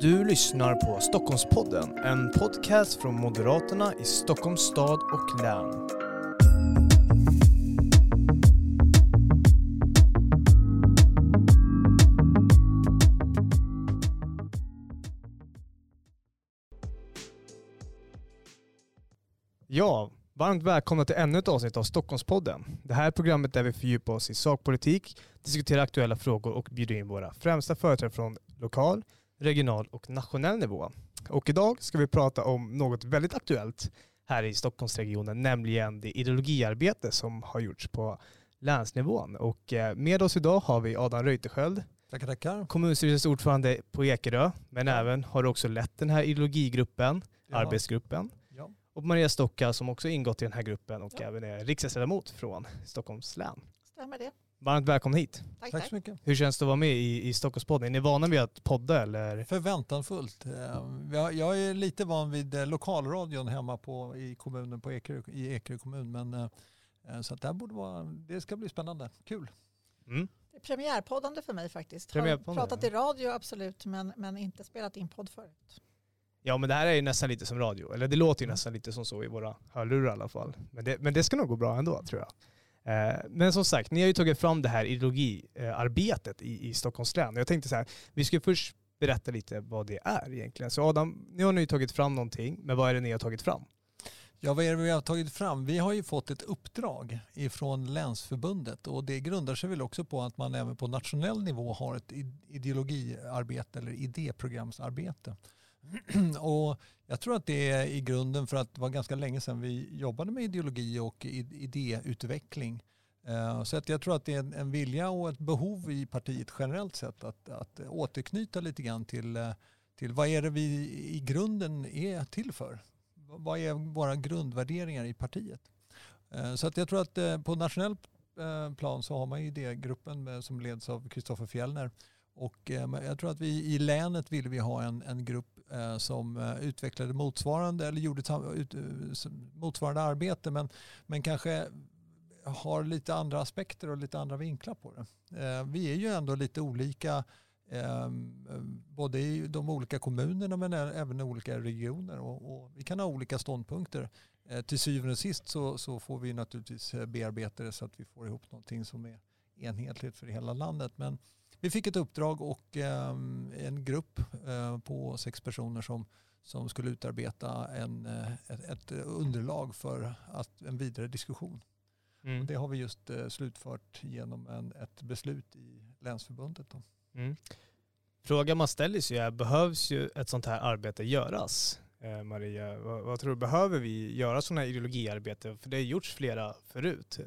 Du lyssnar på Stockholmspodden, en podcast från Moderaterna i Stockholms stad och län. Ja, varmt välkomna till ännu ett avsnitt av Stockholmspodden. Det här är programmet där vi fördjupar oss i sakpolitik, diskuterar aktuella frågor och bjuder in våra främsta företrädare från lokal, regional och nationell nivå. Och idag ska vi prata om något väldigt aktuellt här i Stockholmsregionen, nämligen det ideologiarbete som har gjorts på länsnivån. Och eh, med oss idag har vi Adam Reuterskiöld, Tackar, tackar. kommunstyrelsens ordförande på Ekerö, men Ja. även har du också lett den här ideologigruppen, Ja. arbetsgruppen. Ja. Och Maria Stocka som också ingått i den här gruppen och Ja. även är riksdagsledamot från Stockholms län. Stämmer det. Varmt välkommen hit. Tack, Tack så mycket. Hur känns det att vara med i, i Stockholmspodden? Är ni vana vid att podda eller? Förväntansfullt. Eh, Jag, jag är lite van vid eh, lokalradion hemma på, i kommunen på Ekerö, i Ekerö kommun. Men, eh, så att det, borde vara, det ska bli spännande. Kul. Mm. Det är premiärpoddande för mig faktiskt. Har pratat i radio absolut men, men inte spelat in podd förut. Ja men det här är ju nästan lite som radio, eller det låter ju Mm. nästan lite som så i våra hörlurar i alla fall. Men det, men det ska nog gå bra ändå tror jag. Eh, men som sagt, ni har ju tagit fram det här ideologiarbetet i, i Stockholms län. Jag tänkte så här, vi ska först berätta lite vad det är egentligen. Så Adam, nu har ni ju tagit fram någonting, men vad är det ni har tagit fram? Ja, vad är det vi har tagit fram? Vi har ju fått ett uppdrag ifrån Länsförbundet och det grundar sig väl också på att man även på nationell nivå har ett ideologiarbete eller idéprogramsarbete. och jag tror att det är i grunden för att det var ganska länge sedan vi jobbade med ideologi och idéutveckling. Eh, så att jag tror att det är en- vilja och ett behov i partiet generellt sett att, att återknyta lite grann till, eh, till vad är det vi i grunden är till för? vad är våra grundvärderingar i partiet? Eh, så att jag tror att på nationell plan så har man ju idégruppen som leds av Kristoffer Fjellner. Och eh, jag tror att vi i länet ville vi ha en, en grupp eh, som eh, utvecklade motsvarande eller gjorde ut- motsvarande arbete men, men kanske har lite andra aspekter och lite andra vinklar på det. Vi är ju ändå lite olika ehm, både i de olika kommunerna men även i olika regioner och, och vi kan ha olika ståndpunkter. Till syvende och sist så, så får vi naturligtvis bearbeta det så att vi får ihop någonting som är enhetligt för hela landet. Men vi fick ett uppdrag och eh, en grupp eh, på sex personer som, som skulle utarbeta en, eh, ett, ett underlag för att, en vidare diskussion. Mm. Det har vi just eh, slutfört genom en, ett beslut i Länsförbundet. Mm. Frågan man ställer sig är, behövs ju ett sånt här arbete göras? Eh, Maria, vad, vad tror du, behöver vi göra sådana här ideologiarbete? För det har gjorts flera förut.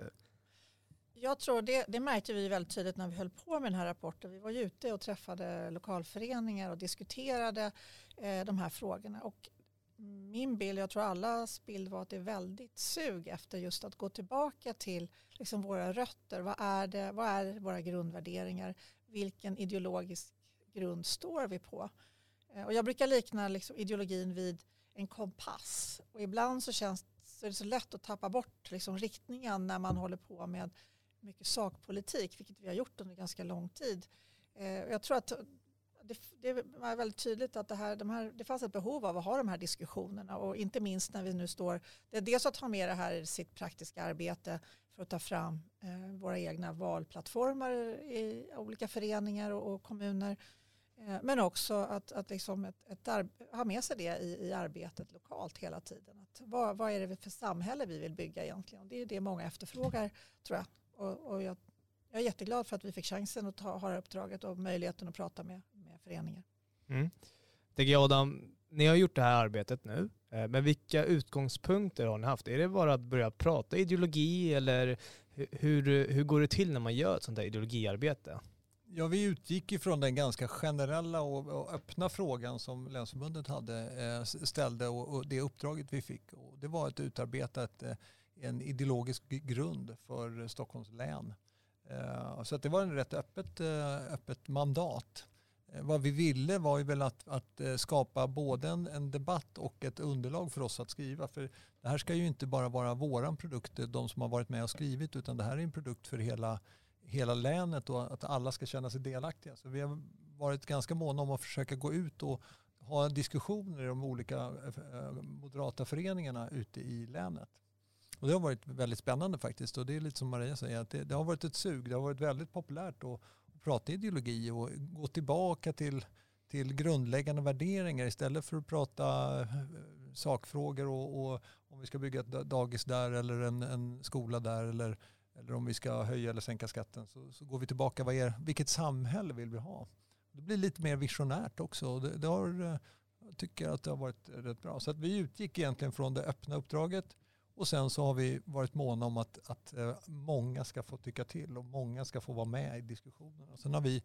Jag tror det, det märkte vi väldigt tydligt när vi höll på med den här rapporten. Vi var ju ute och träffade lokalföreningar och diskuterade eh, de här frågorna. Och min bild, jag tror allas bild var att det är väldigt sug efter just att gå tillbaka till liksom våra rötter. Vad är, det, vad är våra grundvärderingar? Vilken ideologisk grund står vi på? Eh, och jag brukar likna liksom ideologin vid en kompass. Och ibland så känns så är det så lätt att tappa bort liksom riktningen när man håller på med mycket sakpolitik, vilket vi har gjort under ganska lång tid. Eh, jag tror att det, det var väldigt tydligt att det, här, de här, det fanns ett behov av att ha de här diskussionerna och inte minst när vi nu står, det är dels att ha med det här i sitt praktiska arbete för att ta fram eh, våra egna valplattformar i olika föreningar och, och kommuner. Eh, men också att, att liksom ett, ett ha med sig det i, i arbetet lokalt hela tiden. Att vad, vad är det för samhälle vi vill bygga egentligen? Och det är det många efterfrågar tror jag. Och, och jag, jag är jätteglad för att vi fick chansen att ta, ha det här uppdraget och möjligheten att prata med, med föreningar. Mm. Tänker jag Adam, ni har gjort det här arbetet nu, eh, men vilka utgångspunkter har ni haft? Är det bara att börja prata ideologi eller hu- hur, hur går det till när man gör ett sånt här ideologiarbete? Ja, vi utgick ifrån den ganska generella och, och öppna frågan som Länsförbundet hade, eh, ställde och, och det uppdraget vi fick. Och det var att utarbeta ett, eh, en ideologisk grund för Stockholms län. Eh, så att det var en rätt öppet, eh, öppet mandat. Eh, vad vi ville var ju väl att, att skapa både en, en debatt och ett underlag för oss att skriva. För det här ska ju inte bara vara våran produkt, de som har varit med och skrivit, utan det här är en produkt för hela hela länet och att alla ska känna sig delaktiga. Så vi har varit ganska måna om att försöka gå ut och ha diskussioner i de olika moderata föreningarna ute i länet. Och det har varit väldigt spännande faktiskt och det är lite som Maria säger att det, det har varit ett sug. Det har varit väldigt populärt att, att prata ideologi och gå tillbaka till, till grundläggande värderingar istället för att prata eh, sakfrågor och, och om vi ska bygga ett dagis där eller en, en skola där eller, eller om vi ska höja eller sänka skatten så, så går vi tillbaka. Vad är, vilket samhälle vill vi ha? Det blir lite mer visionärt också. Det, det har, eh, jag tycker att det har varit rätt bra. Så att vi utgick egentligen från det öppna uppdraget och sen så har vi varit måna om att, att eh, många ska få tycka till och många ska få vara med i diskussionerna. Sen har vi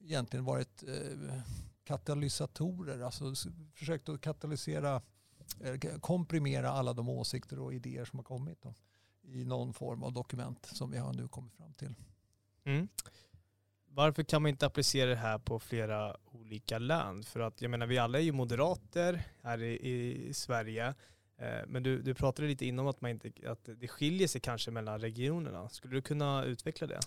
egentligen varit eh, katalysatorer, alltså försökt att katalysera, eh, komprimera alla de åsikter och idéer som har kommit då, i någon form av dokument som vi har nu kommit fram till. Mm. Varför kan man inte applicera det här på flera olika län? För att jag menar vi alla är ju moderater här i, i Sverige. Eh, men du, du pratade lite innan att, man inte, att det skiljer sig kanske mellan regionerna. Skulle du kunna utveckla det?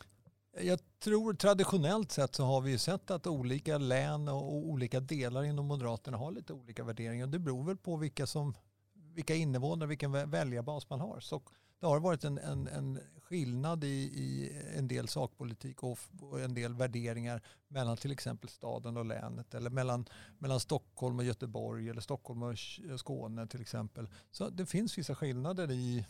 Jag tror traditionellt sett så har vi ju sett att olika län och olika delar inom Moderaterna har lite olika värderingar. Det beror väl på vilka, som, vilka invånare, vilken väljarbas man har. Så det har varit en, en, en skillnad i, i, en del sakpolitik och, och, en del värderingar mellan till exempel staden och länet eller mellan, mellan Stockholm och Göteborg eller Stockholm och Skåne till exempel. Så det finns vissa skillnader i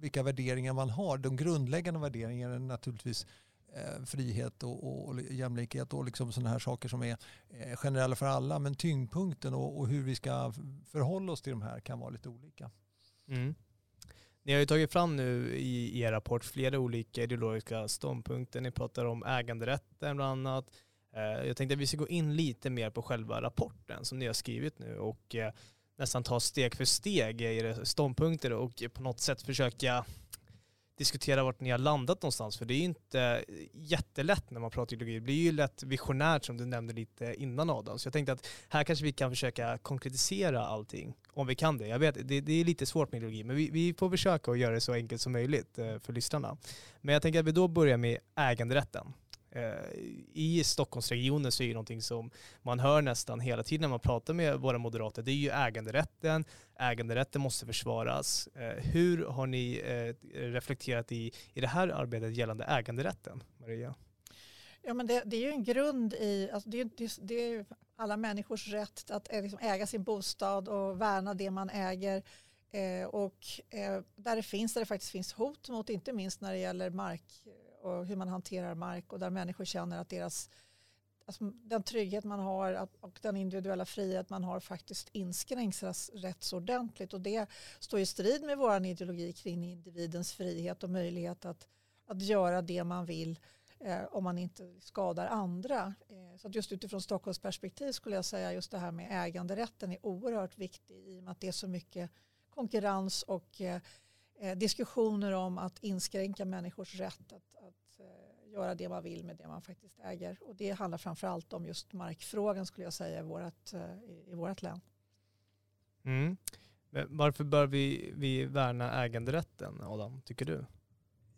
vilka värderingar man har. De grundläggande värderingarna är naturligtvis eh, frihet och, och, och, jämlikhet och liksom sådana här saker som är eh, generella för alla. Men tyngdpunkten och, och, hur vi ska förhålla oss till de här kan vara lite olika. Mm. Ni har ju tagit fram nu i er rapport flera olika ideologiska ståndpunkter. Ni pratar om äganderätten bland annat. Eh, jag tänkte att vi ska gå in lite mer på själva rapporten som ni har skrivit nu och eh, nästan ta steg för steg i era ståndpunkter och på något sätt försöka diskutera vart ni har landat någonstans. För det är ju inte jättelätt när man pratar ideologi. Det blir ju lätt visionärt som du nämnde lite innan Adam. Så jag tänkte att här kanske vi kan försöka konkretisera allting. Om vi kan det. Jag vet, det, det är lite svårt med ideologi. Men vi, vi, får försöka att göra det så enkelt som möjligt eh, för lyssnarna. Men jag tänker att vi då börjar med äganderätten. Eh, I Stockholmsregionen så är det någonting som man hör nästan hela tiden när man pratar med våra moderater. Det är ju äganderätten. Äganderätten måste försvaras. Eh, hur har ni eh, reflekterat i, i det här arbetet gällande äganderätten, Maria? Ja, men det, det är ju en grund i, alltså det, det, det är alla människors rätt att liksom äga sin bostad och värna det man äger. Eh, och eh, där det finns, där det faktiskt finns hot mot, inte minst när det gäller mark och hur man hanterar mark och där människor känner att deras alltså den trygghet man har och den individuella frihet man har faktiskt inskränks rätt så ordentligt. Och det står i strid med vår ideologi kring individens frihet och möjlighet att, att göra det man vill eh, om man inte skadar andra. Eh, så att just utifrån Stockholms perspektiv skulle jag säga just det här med äganderätten är oerhört viktig i och med att det är så mycket konkurrens och eh, eh diskussioner om att inskränka människors rätt att göra det man vill med det man faktiskt äger. Och det handlar framför allt om just markfrågan skulle jag säga i vårt, eh, i vårt län. Mm. varför bör vi, vi värna äganderätten, Adam, tycker du?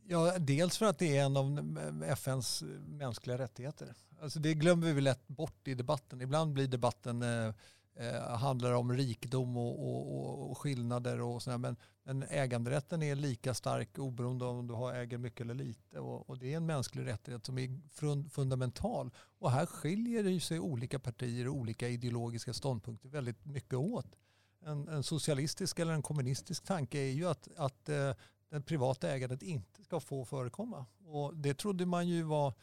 Ja, dels för att det är en av FNs mänskliga rättigheter. Alltså det glömmer vi lätt bort i debatten. Ibland blir debatten eh, eh, handlar om rikedom och, och, och skillnader och sådär. Men, men äganderätten är lika stark oberoende om du har äger mycket eller lite. Och, och, det är en mänsklig rättighet som är fundamental. Och här skiljer det sig olika partier och olika ideologiska ståndpunkter väldigt mycket åt. En, en socialistisk eller en kommunistisk tanke är ju att, att eh, det privata ägandet inte ska få förekomma. Och det trodde man ju var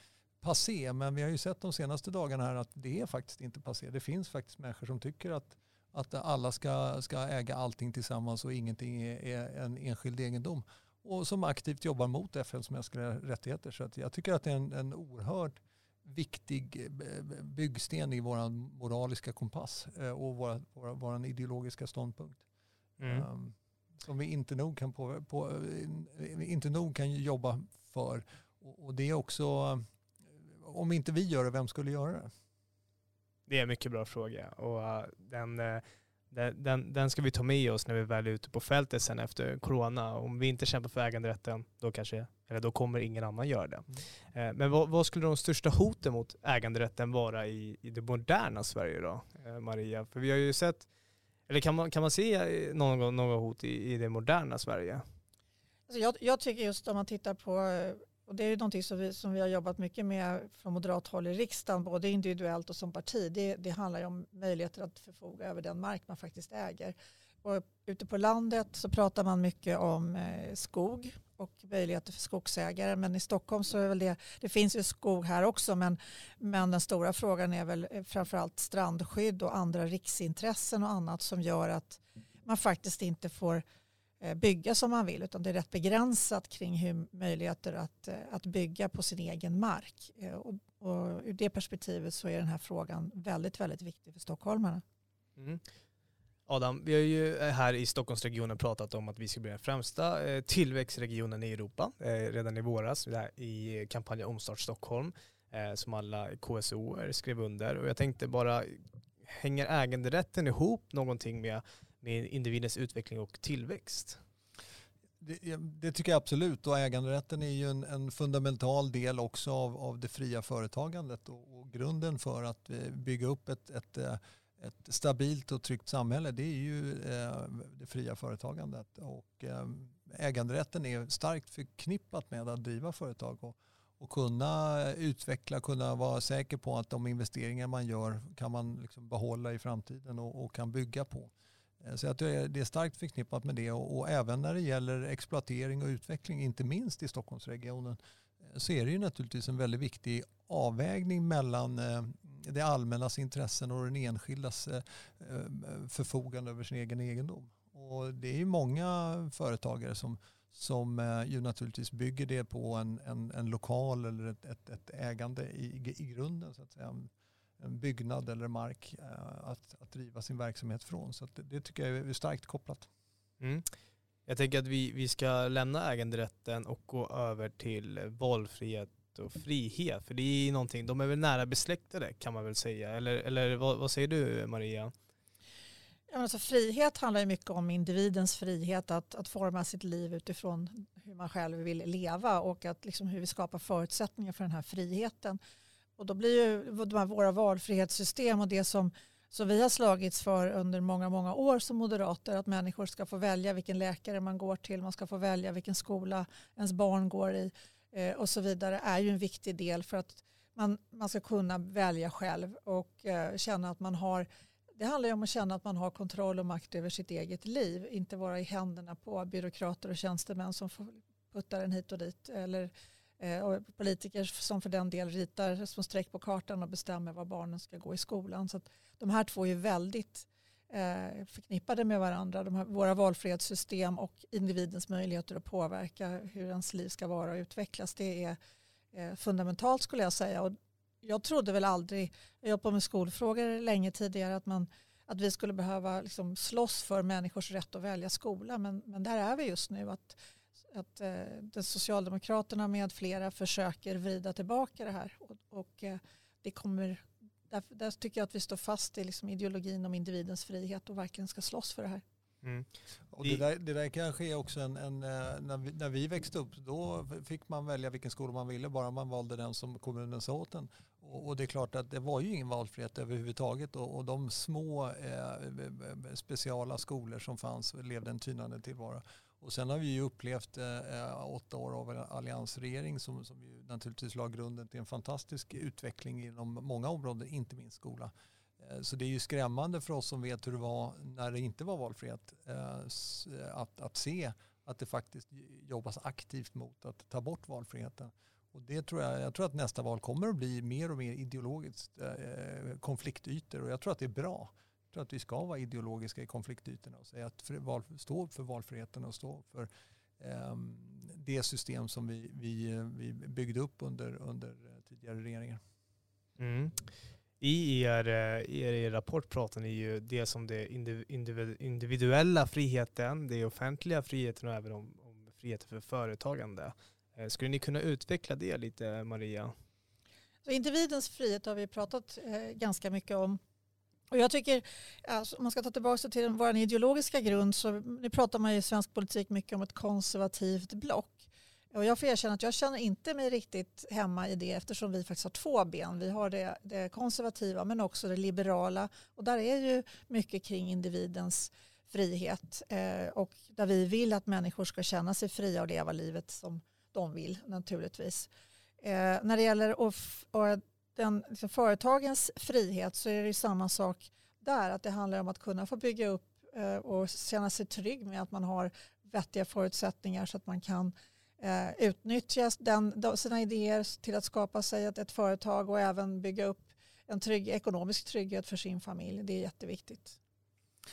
passé, men vi har ju sett de senaste dagarna här att det är faktiskt inte passé. Det finns faktiskt människor som tycker att, att alla ska, ska äga allting tillsammans och ingenting är, är en enskild egendom. Och som aktivt jobbar mot FNs mänskliga rättigheter. Så att jag tycker att det är en, en oerhört viktig eh, byggsten i vår moraliska kompass eh, och vår, vår, vår ideologiska ståndpunkt. Mm. Um, som vi inte nog kan, på, på, eh, inte nog kan jobba för. Och, och det är också om inte vi gör det, vem skulle göra det? Det är en mycket bra fråga och uh, den, uh, den, den, den, ska vi ta med oss när vi väl är ute på fältet sen efter corona. Om vi inte kämpar för äganderätten, då kanske, eller då kommer ingen annan göra det. Mm. Eh, men vad, vad, skulle de största hoten mot äganderätten vara i, i det moderna Sverige då, eh, Maria? För vi har ju sett, eller kan man, kan man se någon, någon hot i, i det moderna Sverige? Alltså jag, jag tycker just om man tittar på och det är ju någonting som vi, som vi har jobbat mycket med från moderat håll i riksdagen, både individuellt och som parti. Det, det handlar ju om möjligheter att förfoga över den mark man faktiskt äger. Och ute på landet så pratar man mycket om eh, skog och möjligheter för skogsägare. Men i Stockholm så är väl det, det finns ju skog här också, men, men den stora frågan är väl eh, framförallt strandskydd och andra riksintressen och annat som gör att man faktiskt inte får Eh, Eh, bygga som man vill utan det är rätt begränsat kring hur möjligheter att, eh, att bygga på sin egen mark. Eh, och, och ur det perspektivet så är den här frågan väldigt, väldigt viktig för stockholmarna. Mm. Adam, vi har ju här i Stockholmsregionen pratat om att vi ska bli den främsta tillväxtregionen i Europa redan i våras i kampanjen Omstart Stockholm som alla KSO skrev under. Och jag tänkte bara, hänger äganderätten ihop någonting med med individens utveckling och tillväxt? Det, det, tycker jag absolut och äganderätten är ju en, en fundamental del också av, av det fria företagandet och, och, grunden för att eh, bygga upp ett, ett, eh, ett stabilt och tryggt samhälle det är ju eh, det fria företagandet och äganderätten är starkt förknippat med att driva företag och, och kunna utveckla, kunna vara säker på att de investeringar man gör kan man liksom behålla i framtiden och, och kan bygga på. Eh, så att det är starkt förknippat med det och, även när det gäller exploatering och utveckling, inte minst i Stockholmsregionen, eh, så är det ju naturligtvis en väldigt viktig avvägning mellan eh, det allmännas intressen och den enskildas eh, förfogande över sin egen egendom. Och det är ju många företagare som, som ju naturligtvis bygger det på en, en, en lokal eller ett, ett, ett ägande i, i grunden. Så att säga en byggnad eller mark eh, att, att driva sin verksamhet från. Så det, det, tycker jag är starkt kopplat. Mm. Jag tänker att vi, vi ska lämna äganderätten och gå över till valfrihet och frihet. För det är någonting, de är väl nära besläktade kan man väl säga. Eller, eller vad, vad säger du Maria? Ja, alltså, frihet handlar ju mycket om individens frihet att, att forma sitt liv utifrån hur man själv vill leva och att liksom hur vi skapar förutsättningar för den här friheten. Och då blir ju de här våra valfrihetssystem och det som, som vi har slagits för under många, många år som moderater, att människor ska få välja vilken läkare man går till, man ska få välja vilken skola ens barn går i eh, och så vidare, är ju en viktig del för att man, man ska kunna välja själv och eh, känna att man har det handlar ju om att känna att man har kontroll och makt över sitt eget liv, inte vara i händerna på byråkrater och tjänstemän som puttar en hit och dit eller Eh, och politiker som för den del ritar små streck på kartan och bestämmer var barnen ska gå i skolan. Så de här två är väldigt eh, förknippade med varandra. De här, våra valfrihetssystem och individens möjligheter att påverka hur ens liv ska vara och utvecklas. Det är eh, fundamentalt skulle jag säga. Och jag trodde väl aldrig, jag jobbade med skolfrågor länge tidigare, att, man, att vi skulle behöva liksom slåss för människors rätt att välja skola. Men, men där är vi just nu. att att eh, Socialdemokraterna med flera försöker vrida tillbaka det här. Och, och eh, det kommer, där, där, tycker jag att vi står fast i liksom ideologin om individens frihet och verkligen ska slåss för det här. Mm. Och det, där, det där kanske är också en, en eh, när, vi, när vi växte upp, då fick man välja vilken skola man ville, bara man valde den som kommunen sa åt en. Och, och det är klart att det var ju ingen valfrihet överhuvudtaget och, och de små eh, speciala skolor som fanns levde en tynande tillvaro. Och sen har vi ju upplevt eh, eh åtta år av alliansregering som, som ju naturligtvis la grunden till en fantastisk utveckling inom många områden, inte minst skola. Eh, så det är ju skrämmande för oss som vet hur det var när det inte var valfrihet eh, eh att, att se att det faktiskt jobbas aktivt mot att ta bort valfriheten. Och det tror jag, jag tror att nästa val kommer att bli mer och mer ideologiskt eh, eh konfliktytor och jag tror att det är bra tror att vi ska vara ideologiska i konfliktytorna och säga att stå upp för valfriheten och stå för um, det system som vi, vi, vi byggde upp under, under tidigare regeringar. Mm. I er, i er rapport pratar ni ju dels om det individuella friheten, det offentliga friheten och även om, om friheten för företagande. Eh, skulle ni kunna utveckla det lite Maria? Så individens frihet har vi pratat eh, ganska mycket om och jag tycker, alltså, om man ska ta tillbaka till vår ideologiska grund, så nu pratar man i svensk politik mycket om ett konservativt block. Och jag får erkänna att jag känner inte mig riktigt hemma i det eftersom vi faktiskt har två ben. Vi har det, det konservativa men också det liberala. Och där är ju mycket kring individens frihet eh, och där vi vill att människor ska känna sig fria och leva livet som de vill naturligtvis. Eh, när det gäller att den, liksom, företagens frihet så är det samma sak där. Att det handlar om att kunna få bygga upp eh, och känna sig trygg med att man har vettiga förutsättningar så att man kan eh, utnyttja den, sina idéer till att skapa sig ett, ett företag och även bygga upp en trygg, ekonomisk trygghet för sin familj. Det är jätteviktigt.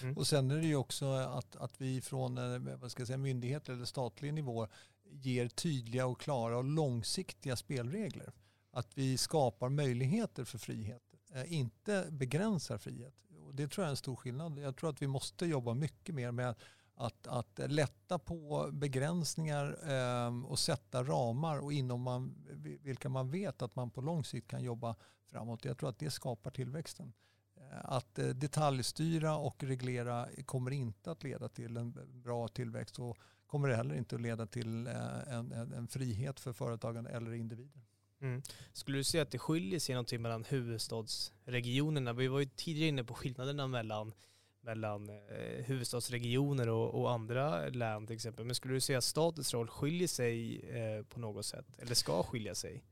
Mm. Och sen är det ju också att, att vi från eh, vad ska jag säga, myndigheter eller statlig nivå ger tydliga och klara och långsiktiga spelregler. Att vi skapar möjligheter för frihet, eh, inte begränsar frihet. Och det tror jag är en stor skillnad. Jag tror att vi måste jobba mycket mer med att, att lätta på begränsningar eh, och sätta ramar och inom man, vilka man vet att man på lång sikt kan jobba framåt. Jag tror att det skapar tillväxten. Eh, att eh, detaljstyra och reglera kommer inte att leda till en bra tillväxt och kommer heller inte att leda till eh, en, en, en frihet för företagande eller individer. Mm. Skulle du säga att det skiljer sig någonting mellan huvudstadsregionerna? Vi var ju tidigare inne på skillnaderna mellan, mellan eh, huvudstadsregioner och, och, andra län till exempel. Men skulle du säga att statens roll skiljer sig eh, på något sätt? Eller ska skilja sig?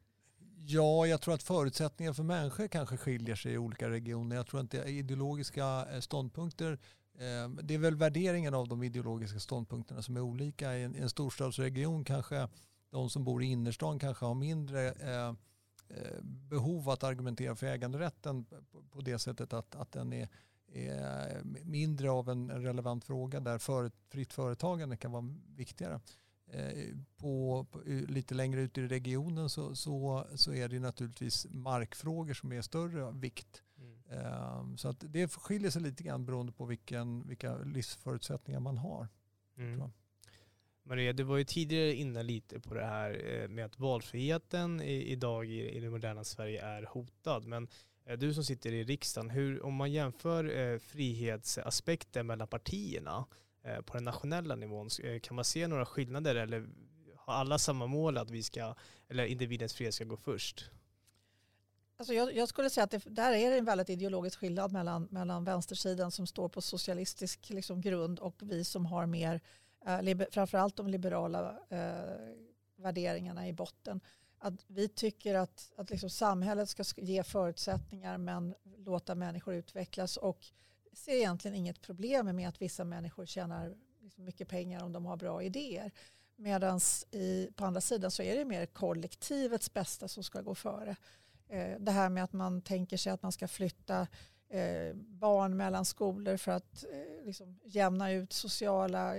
Ja, jag tror att förutsättningar för människor kanske skiljer sig i olika regioner. Jag tror att ideologiska eh, ståndpunkter eh, det är väl värderingen av de ideologiska ståndpunkterna som är olika. I en, storstadsregion kanske de som bor i innerstan kanske har mindre eh, behov att argumentera för äganderätten på det sättet att, att den är, är mindre av en relevant fråga där för, fritt företagande kan vara viktigare. Eh, på, på, lite längre ut i regionen så, så, så är det naturligtvis markfrågor som är större vikt. Mm. Um, så att det skiljer sig lite grann beroende på vilken, vilka livsförutsättningar man har. Mm. Maria, du var ju tidigare inne lite på det här eh, med att valfriheten idag i, det moderna Sverige är hotad. Men eh, du som sitter i riksdagen, hur, om man jämför eh, frihetsaspekter mellan partierna, på den nationella nivån. Kan man se några skillnader eller har alla samma mål att vi ska, eller individens frihet ska gå först? Alltså jag, jag, skulle säga att det, där är det en väldigt ideologisk skillnad mellan, mellan vänstersidan som står på socialistisk liksom, grund och vi som har mer, eh, Eh, liber, framförallt de liberala eh, värderingarna i botten. Att vi tycker att, att liksom samhället ska ge förutsättningar men låta människor utvecklas och ser egentligen inget problem med att vissa människor tjänar liksom mycket pengar om de har bra idéer. Medan på andra sidan så är det mer kollektivets bästa som ska gå före. Eh, det här med att man tänker sig att man ska flytta eh, barn mellan skolor för att eh, liksom jämna ut sociala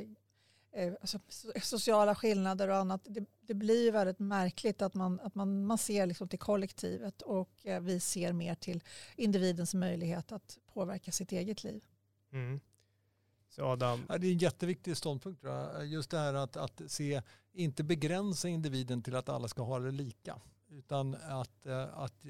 Eh, alltså, sociala skillnader och annat. Det, det, blir väldigt märkligt att man, att man, man ser liksom till kollektivet och eh, vi ser mer till individens möjlighet att påverka sitt eget liv. Mm. Så Adam. Ja, det är en jätteviktig ståndpunkt. Just det här att, att se, inte begränsa individen till att alla ska ha det lika. Utan att, eh, att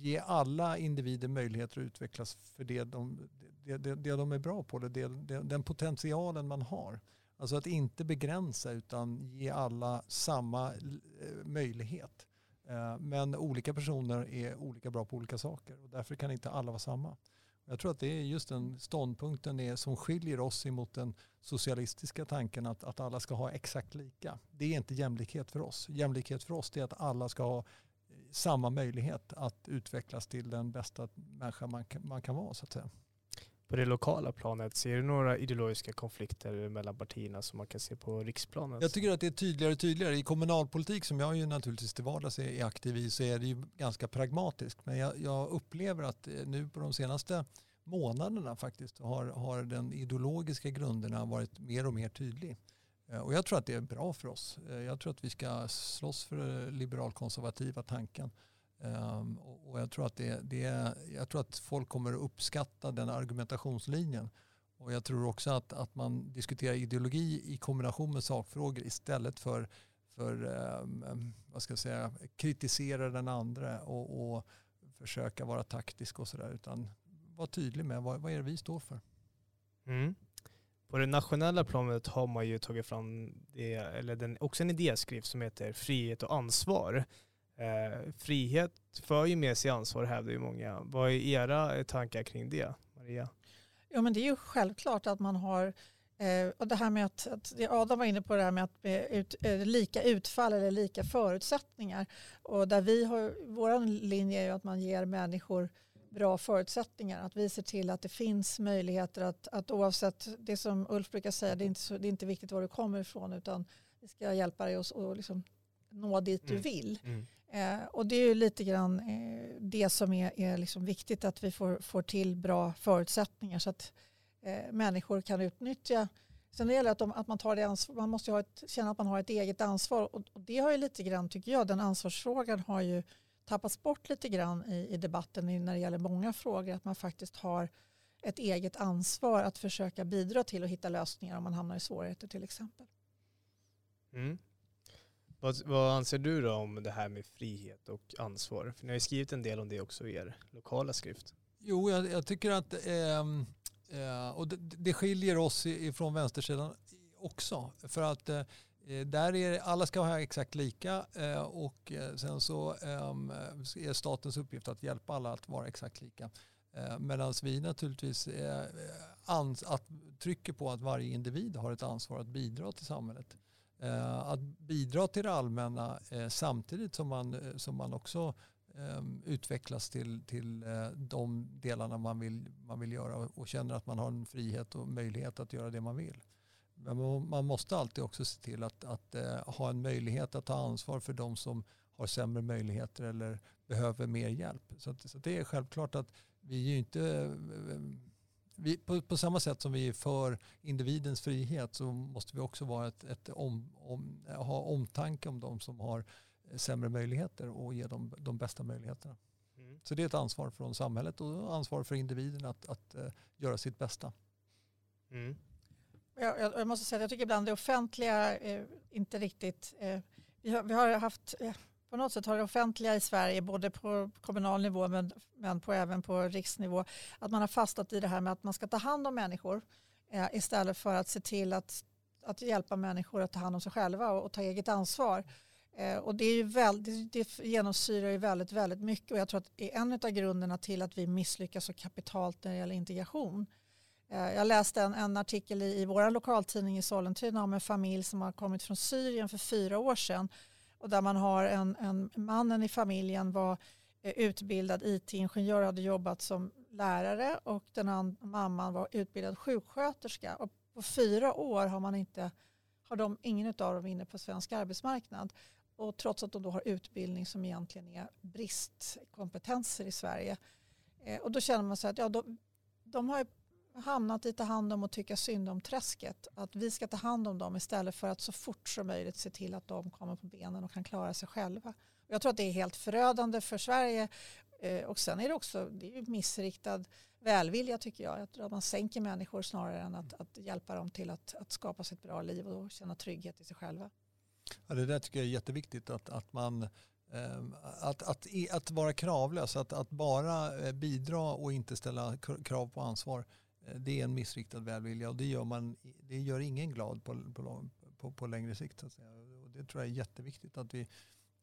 ge alla individer möjligheter att utvecklas för det de, det, det, det de är bra på, det, det, den potentialen man har. Alltså att inte begränsa utan ge alla samma eh, möjlighet. Eh, men olika personer är olika bra på olika saker och därför kan inte alla vara samma. Jag tror att det är just den ståndpunkten är som skiljer oss emot den socialistiska tanken att, att alla ska ha exakt lika. Det är inte jämlikhet för oss. Jämlikhet för oss är att alla ska ha samma möjlighet att utvecklas till den bästa människa man kan, man kan vara så att säga på det lokala planet, ser du några ideologiska konflikter mellan partierna som man kan se på riksplanet? Jag tycker att det är tydligare och tydligare. I kommunalpolitik som jag ju naturligtvis till vardags är aktiv i så är det ju ganska pragmatiskt. Men jag, jag upplever att eh, nu på de senaste månaderna faktiskt har, har den ideologiska grunderna varit mer och mer tydlig. Eh, och jag tror att det är bra för oss. Eh, jag tror att vi ska slåss för liberalkonservativa tanken. Ehm, och jag tror, att det, det, jag tror att folk kommer att uppskatta den argumentationslinjen. Och jag tror också att, att man diskuterar ideologi i kombination med sakfrågor istället för, för ehm, ehm, vad ska jag säga, kritisera den andra och, och försöka vara taktisk och sådär. Utan vara tydlig med vad, vad är det vi står för. Mm. På det nationella planet har man ju tagit fram det, eller den, också en idéskrift som heter Frihet och ansvar. Eh, frihet för ju med sig ansvar hävdar ju många. Vad är era tankar kring det, Maria? Ja men det är ju självklart att man har Eh, och det här med att, att, Adam var inne på det här med att eh, ut, eh, lika utfall eller lika förutsättningar. Och där vi har, vår linje är ju att man ger människor bra förutsättningar. Att vi ser till att det finns möjligheter att, att oavsett det som Ulf brukar säga, det är, inte så, det är inte viktigt var du kommer ifrån utan vi ska hjälpa dig att och liksom nå dit mm. du vill. Mm. Eh, och det är ju lite grann eh, det som är, är liksom viktigt att vi får, får till bra förutsättningar så att eh, människor kan utnyttja. Sen det gäller att, de, att man tar det ansvar, man måste ha ett, känna att man har ett eget ansvar och, och, det har ju lite grann tycker jag, den ansvarsfrågan har ju tappats bort lite grann i, i debatten när det gäller många frågor, att man faktiskt har ett eget ansvar att försöka bidra till att hitta lösningar om man hamnar i svårigheter till exempel. Mm. Vad, vad, anser du då om det här med frihet och ansvar? För ni har ju skrivit en del om det också i er lokala skrift. Jo, jag, jag tycker att eh, eh, och det, det skiljer oss ifrån vänstersidan också. För att eh, Eh, där är alla ska ha exakt lika eh, och eh, sen så ehm, är statens uppgift att hjälpa alla att vara exakt lika. Medan vi naturligtvis att trycker på att varje individ har ett ansvar att bidra till samhället. Att bidra till det allmänna samtidigt som man, som man också ehm, utvecklas till, till de delarna man vill, man vill göra och känner att man har en frihet och möjlighet att göra det man vill. Men man måste alltid också se till att, att uh, ha en möjlighet att ta ansvar för de som har sämre möjligheter eller behöver mer hjälp. Så, att, så det är självklart att vi är ju inte... Uh, vi, på, på, samma sätt som vi är för individens frihet så måste vi också vara ett, ett om, om, ha omtanke om de som har sämre möjligheter och ge dem de bästa möjligheterna. Mm. Så det är ett ansvar från samhället och ansvar för individen att, att uh, göra sitt bästa. Mm. Jag, jag, måste säga att jag tycker ibland det offentliga eh, inte riktigt... Eh, vi, har, vi, har, haft... Eh, på något sätt har det offentliga i Sverige, både på kommunal nivå men, men på, även på riksnivå, att man har fastnat i det här med att man ska ta hand om människor eh, istället för att se till att, att hjälpa människor att ta hand om sig själva och, och ta eget ansvar. Eh, och det, är ju väldigt, det genomsyrar ju väldigt, väldigt mycket och jag tror att det är en av grunderna till att vi misslyckas så kapitalt när det gäller integration. Eh, jag läste en, en artikel i, i vår lokaltidning i Sollentuna om en familj som har kommit från Syrien för fyra år sedan. Och där man har en, en mannen i familjen var eh, utbildad IT-ingenjör och hade jobbat som lärare och den andra mamman var utbildad sjuksköterska. Och på fyra år har, man inte, har de, ingen av dem inne på svensk arbetsmarknad. Och trots att de då har utbildning som egentligen är bristkompetenser i Sverige. Eh, och då känner man sig att ja, de, de har hamnat i ta hand om och tycka synd om träsket. Att vi ska ta hand om dem istället för att så fort som möjligt se till att de kommer på benen och kan klara sig själva. Jag tror att det är helt förödande för Sverige eh, och sen är det också det är missriktad välvilja tycker jag. Jag tror att man sänker människor snarare än att, att hjälpa dem till att, att skapa sig ett bra liv och känna trygghet i sig själva. Ja, det där tycker jag är jätteviktigt att, att man eh, att, att, e, att vara kravlös, att, att bara eh, bidra och inte ställa krav på ansvar det är en missriktad välvilja och det gör, man, det gör ingen glad på, på, på, på längre sikt. Och det tror jag är jätteviktigt att vi,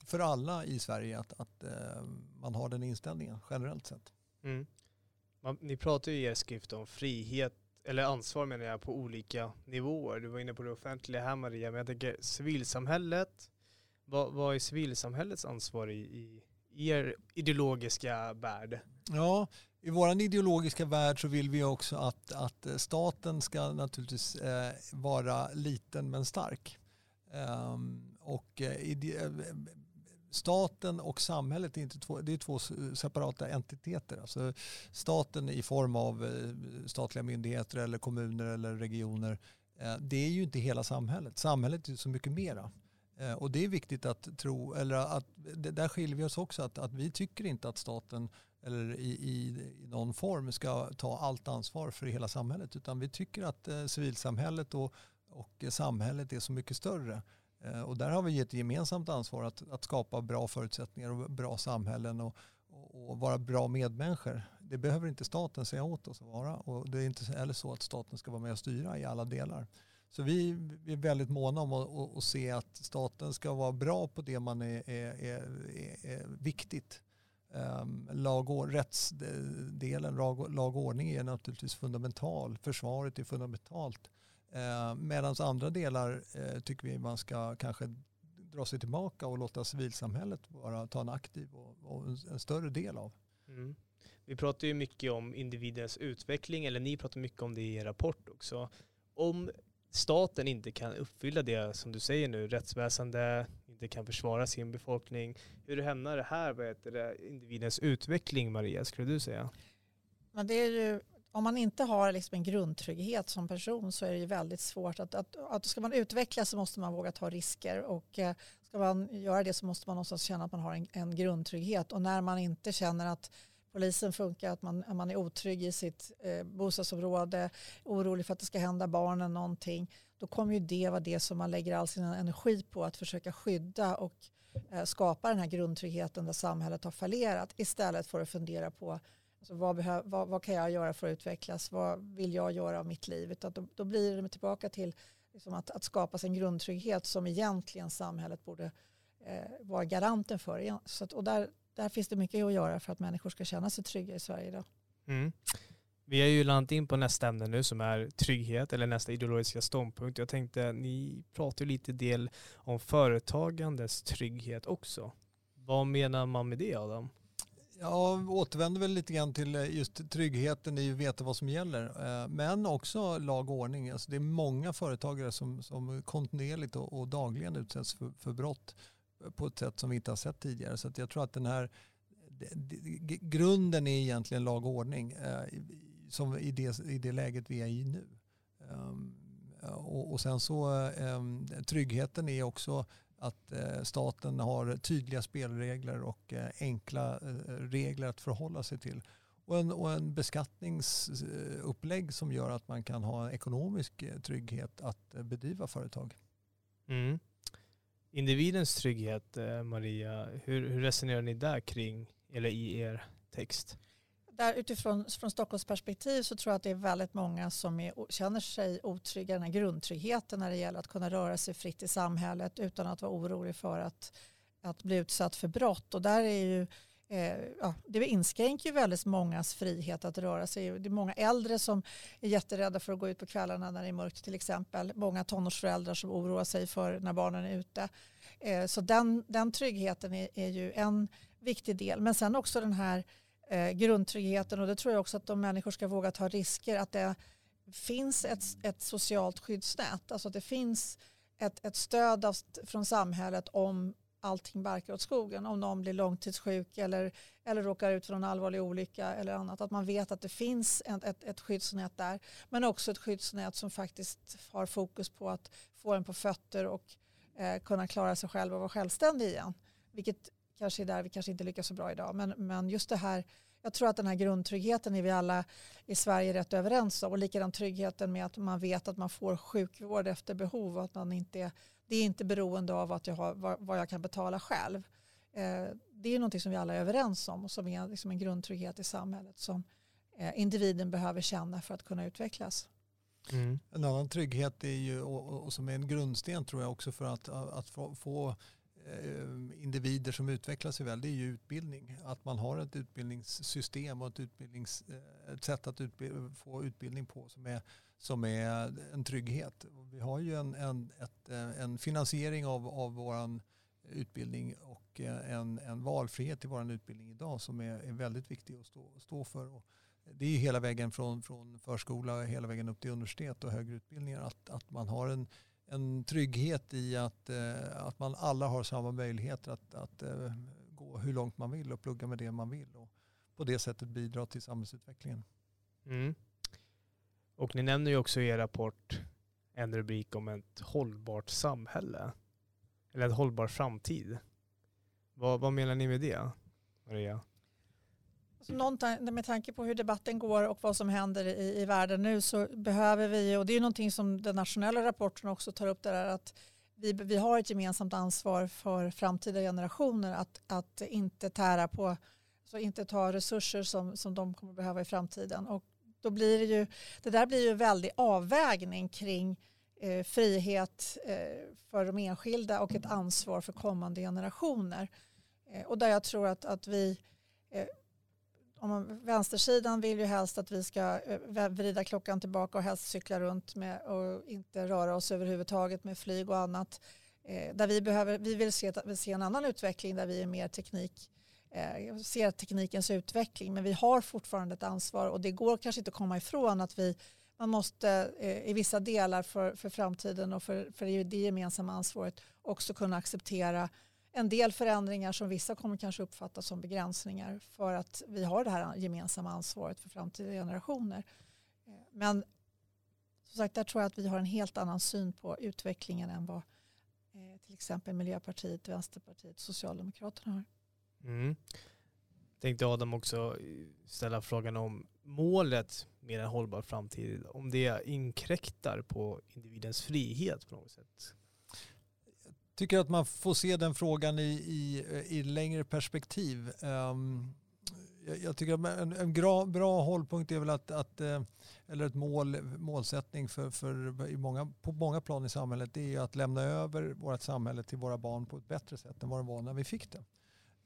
för alla i Sverige att, att uh, man har den inställningen generellt sett. Mm. Man, ni pratar ju i er skrift om frihet, eller ansvar menar jag, på olika nivåer. Du var inne på det offentliga här Maria, men jag tänker civilsamhället. Vad, vad är civilsamhällets ansvar i, i er ideologiska värld? Ja, i vår ideologiska värld så vill vi också att, att eh, staten ska naturligtvis eh, vara liten men stark. Um, och eh, eh, staten och samhället är, inte två, det är två separata entiteter. Alltså staten i form av eh, statliga myndigheter eller kommuner eller regioner det är ju inte hela samhället. Samhället är så mycket mera. Och det är viktigt att tro, eller att där skiljer vi oss också, att, att vi tycker inte att staten eller i, i, i, någon form ska ta allt ansvar för hela samhället. Utan vi tycker att eh, civilsamhället och, och samhället är så mycket större. Eh, och där har vi ett gemensamt ansvar att, att skapa bra förutsättningar och bra samhällen och, och, och vara bra medmänniskor Det behöver inte staten säga åt oss att vara och det är inte heller så att staten ska vara med och styra i alla delar. Så vi, vi är väldigt måna om att, att, att, se att staten ska vara bra på det man är, är, är, är viktigt. Um, lag och, rättsdelen, lag, lag och ordning är naturligtvis fundamental. Försvaret är fundamentalt. Ehm, uh, Medan andra delar uh, tycker vi man ska kanske dra sig tillbaka och låta civilsamhället vara, ta en aktiv och, och en, en, större del av. Mm. Vi pratar ju mycket om individens utveckling, eller ni pratar mycket om det i er rapport också. Om staten inte kan uppfylla det som du säger nu, rättsväsende inte kan försvara sin befolkning. Hur hämnar det här vad heter det, individens utveckling, Maria, skulle du säga? Men det är ju, om man inte har liksom en grundtrygghet som person så är det ju väldigt svårt. Att, att, att ska man utvecklas så måste man våga ta risker och eh, ska man göra det så måste man någonstans känna att man har en, en grundtrygghet och när man inte känner att polisen funkar, att man, man är otrygg i sitt eh, bostadsområde, orolig för att det ska hända barnen någonting, då kommer ju det vara det som man lägger all sin energi på att försöka skydda och eh, skapa den här grundtryggheten där samhället har fallerat istället för att fundera på alltså, vad, behö- vad, vad, kan jag göra för att utvecklas, vad vill jag göra av mitt liv? Utan då, då blir det tillbaka till liksom att, att skapa sig en grundtrygghet som egentligen samhället borde eh, vara garanten för. Så att, och där, där finns det mycket att göra för att människor ska känna sig trygga i Sverige idag. Mm. Vi har ju landat in på nästa ämne nu som är trygghet eller nästa ideologiska ståndpunkt. Jag tänkte, ni pratar ju lite del om företagandets trygghet också. Vad menar man med det Adam? Jag återvänder väl lite grann till eh, just tryggheten i att veta vad som gäller. Eh, men också lag och ordning. Alltså det är många företagare som, som kontinuerligt och, och dagligen utsätts för, för brott på ett sätt som vi inte har sett tidigare. Så jag tror att den här grunden är egentligen lag och ordning eh, som i det, i det läget vi är i nu. Um, och, och, sen så um, tryggheten är också att uh, staten har tydliga spelregler och uh, enkla uh, regler att förhålla sig till. Och en, och en beskattningsupplägg som gör att man kan ha ekonomisk trygghet att bedriva företag. Mm. Individens trygghet, Maria, hur, hur resonerar ni där kring, eller i er text? Där utifrån från Stockholms perspektiv så tror jag att det är väldigt många som är, känner sig otrygga, den här grundtryggheten när det gäller att kunna röra sig fritt i samhället utan att vara orolig för att, att bli utsatt för brott. Och där är ju, eh, ja, det inskränker ju väldigt mångas frihet att röra sig. Det är många äldre som är jätterädda för att gå ut på kvällarna när det är mörkt till exempel. Många tonårsföräldrar som oroar sig för när barnen är ute. Eh, så den, den tryggheten är, är ju en viktig del. Men sen också den här eh, grundtryggheten och det tror jag också att de människor ska våga ta risker att det finns ett, ett socialt skyddsnät. Alltså att det finns ett, ett stöd av, från samhället om allting barkar åt skogen. Om någon blir långtidssjuk eller, eller råkar ut för någon allvarlig olycka eller annat. Att man vet att det finns ett, ett, ett skyddsnät där. Men också ett skyddsnät som faktiskt har fokus på att få en på fötter och eh, kunna klara sig själv och vara självständig igen. Vilket kanske är där vi kanske inte lyckas så bra idag. Men, men just det här, jag tror att den här grundtryggheten är vi alla i Sverige rätt överens om. Och likadant tryggheten med att man vet att man får sjukvård efter behov och att man inte, det är inte beroende av att jag har, vad, jag kan betala själv. Eh, det är något som vi alla är överens om och som är liksom en grundtrygghet i samhället som eh, individen behöver känna för att kunna utvecklas. Mm. En annan trygghet är ju, och, och, som är en grundsten tror jag också för att, att få, få Eh, individer som utvecklar sig väl, det är ju utbildning. Att man har ett utbildningssystem och ett, utbildnings, eh, ett sätt att utbild, få utbildning på som är, som är en trygghet. Vi har ju en, en, ett, eh, en finansiering av, av vår utbildning och en, en valfrihet i vår utbildning idag som är, är väldigt viktig att stå, stå för. Och det är hela vägen från, från förskola hela vägen upp till universitet och högre utbildningar. Att, att man har en en trygghet i att, eh, att man alla har samma möjligheter att, att eh, gå hur långt man vill och plugga med det man vill och på det sättet bidra till samhällsutvecklingen. Mm. Och ni nämner ju också i er rapport en rubrik om ett hållbart samhälle. Eller en hållbar framtid. Vad, vad menar ni med det, Maria? Alltså med tanke på hur debatten går och vad som händer i, i världen nu så behöver vi, och det är någonting som den nationella rapporten också tar upp, det där att vi, vi har ett gemensamt ansvar för framtida generationer att, att inte tära på så inte ta resurser som, som de kommer behöva i framtiden. Och då blir det ju, det där blir ju en väldig avvägning kring eh, frihet eh, för de enskilda och ett ansvar för kommande generationer. Eh, och där jag tror att, att vi eh, om man, vänstersidan vill ju helst att vi ska eh, vrida klockan tillbaka och helst cykla runt med och inte röra oss överhuvudtaget med flyg och annat. Eh, där vi, behöver, vi vill se, vi se en annan utveckling där vi är mer teknik eh, ser teknikens utveckling men vi har fortfarande ett ansvar och det går kanske inte att komma ifrån att vi man måste eh, i vissa delar för, för framtiden och för, för det gemensamma ansvaret också kunna acceptera en del förändringar som vissa kommer kanske uppfatta som begränsningar för att vi har det här gemensamma ansvaret för framtida generationer. Eh, men som sagt, där tror jag att vi har en helt annan syn på utvecklingen än vad eh, till exempel Miljöpartiet, Vänsterpartiet, Socialdemokraterna har. Mm. Tänkte Adam också ställa frågan om målet med en hållbar framtid, om det inkräktar på individens frihet på något sätt? Jag tycker att man får se den frågan i, i, i längre perspektiv. Um, jag, jag, tycker att en, en bra, bra hållpunkt är väl att, att eh, eller ett mål, målsättning för, för i många, på många plan i samhället, det är att lämna över vårt samhälle till våra barn på ett bättre sätt än vad det var när vi fick det.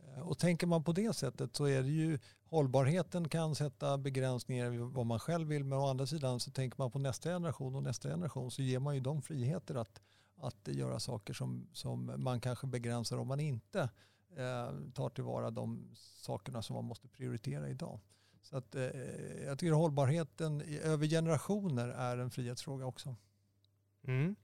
Eh, och tänker man på det sättet så är det ju hållbarheten kan sätta begränsningar i vad man själv vill men å andra sidan så tänker man på nästa generation och nästa generation så ger man ju dem friheter att, att göra saker som, som man kanske begränsar om man inte eh, tar tillvara de sakerna som man måste prioritera idag. Så att, eh, jag tycker hållbarheten över generationer är en frihetsfråga också. Mm.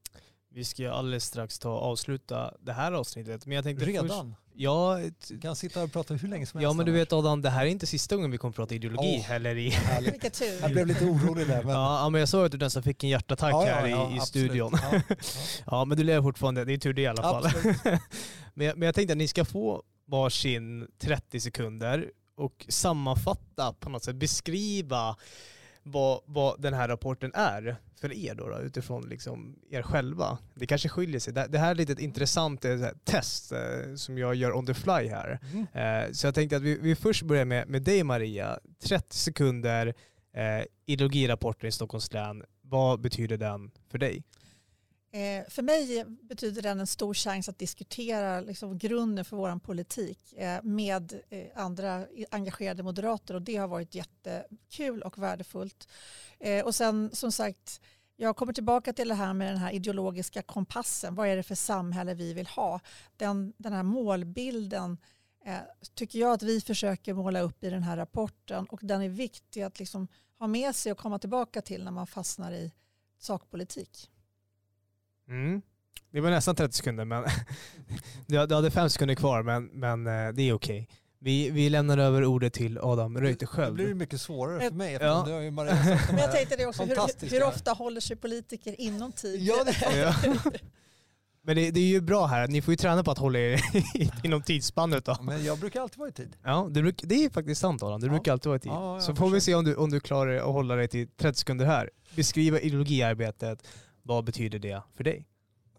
Vi ska alldeles strax ta avsluta det här avsnittet. Men jag tänkte Redan? Först, ja, kan sitta och prata hur länge som helst. Ja men du vet Adam, det här är inte sista gången vi kommer prata ideologi oh, heller i... Vilken tur. Jag blev lite orolig där. Men... Ja men jag såg att du nästan fick en hjärtattack ja, här ja, i, i studion. Ja, ja. men du lever fortfarande, det är tur det i alla fall. men, jag, men jag tänkte att ni ska få varsin 30 sekunder och sammanfatta på något sätt, beskriva vad, vad den här rapporten är för er då, då utifrån liksom er själva. Det kanske skiljer sig. Det, det här är lite ett intressant eh, test eh, som jag gör on the fly här. Mm. Eh, så jag tänkte att vi, vi först börjar med, med dig Maria. 30 sekunder, eh, ideologirapporten i Stockholms län. Vad betyder den för dig? Eh, för mig betyder den en stor chans att diskutera liksom, grunden för vår politik eh, med eh, andra engagerade moderater och det har varit jättekul och värdefullt. Eh, och sen som sagt, jag kommer tillbaka till det här med den här ideologiska kompassen. Vad är det för samhälle vi vill ha? Den, den här målbilden eh, tycker jag att vi försöker måla upp i den här rapporten och den är viktig att liksom ha med sig och komma tillbaka till när man fastnar i sakpolitik. Mm. Det var nästan 30 sekunder, men du hade fem sekunder kvar, men, men eh, det är okej. Vi, vi lämnar över ordet till Adam Reuterskiöld. Det blir mycket svårare för mig eftersom ja. du har ju Maria Men jag tänkte det också, hur, hur, ofta håller sig politiker inom tid? Ja, det ja. Men det, det, är ju bra här, ni får ju träna på att hålla er inom tidsspannet då. Men jag brukar alltid vara i tid. Ja, det, bruk, det är faktiskt sant Adam, du ja. brukar alltid vara i tid. Ja, Så får vi se om du, om du klarar att hålla dig till 30 sekunder här. Beskriva ideologiarbetet vad betyder det för dig?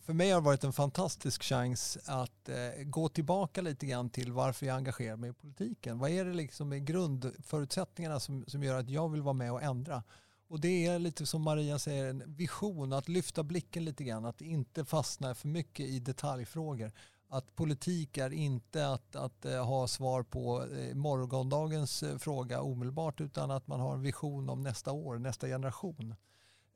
För mig har det varit en fantastisk chans att eh, gå tillbaka lite grann till varför jag engagerar mig i politiken. Vad är det liksom i grundförutsättningarna som, som gör att jag vill vara med och ändra? Och det är lite som Maria säger, en vision, att lyfta blicken lite grann, att inte fastna för mycket i detaljfrågor. Att politik är inte att, att eh, ha svar på eh, morgondagens eh, fråga omedelbart utan att man har en vision om nästa år, nästa generation.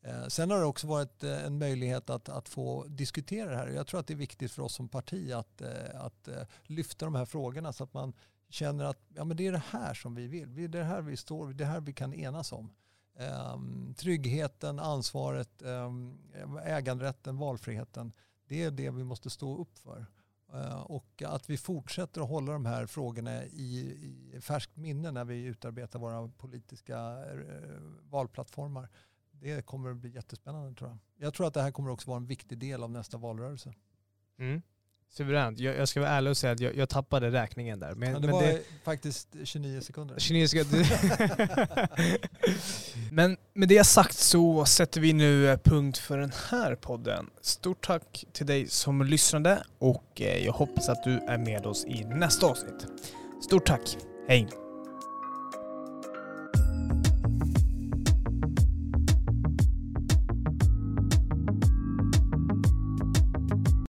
Eh, sen har det också varit eh, en möjlighet att, att få diskutera det här. Jag tror att det är viktigt för oss som parti att, eh, att lyfta de här frågorna så att man känner att ja, men det är det här som vi vill. Det är det här vi står, det är det här vi kan enas om. Ehm, tryggheten, ansvaret, ehm, äganderätten, valfriheten. Det är det vi måste stå upp för. Och att vi fortsätter att hålla de här frågorna i, i färskt minne när vi utarbetar våra politiska valplattformar det kommer att bli jättespännande tror jag. Jag tror att det här kommer också vara en viktig del av nästa valrörelse. Mm. Suveränt. Jag, jag, ska vara ärlig och säga att jag, jag tappade räkningen där. Men, ja, det men var det, faktiskt 29 sekunder. 29 sekunder. men med det sagt så sätter vi nu punkt för den här podden. Stort tack till dig som lyssnade och eh, jag hoppas att du är med oss i nästa avsnitt. Stort tack. Hej!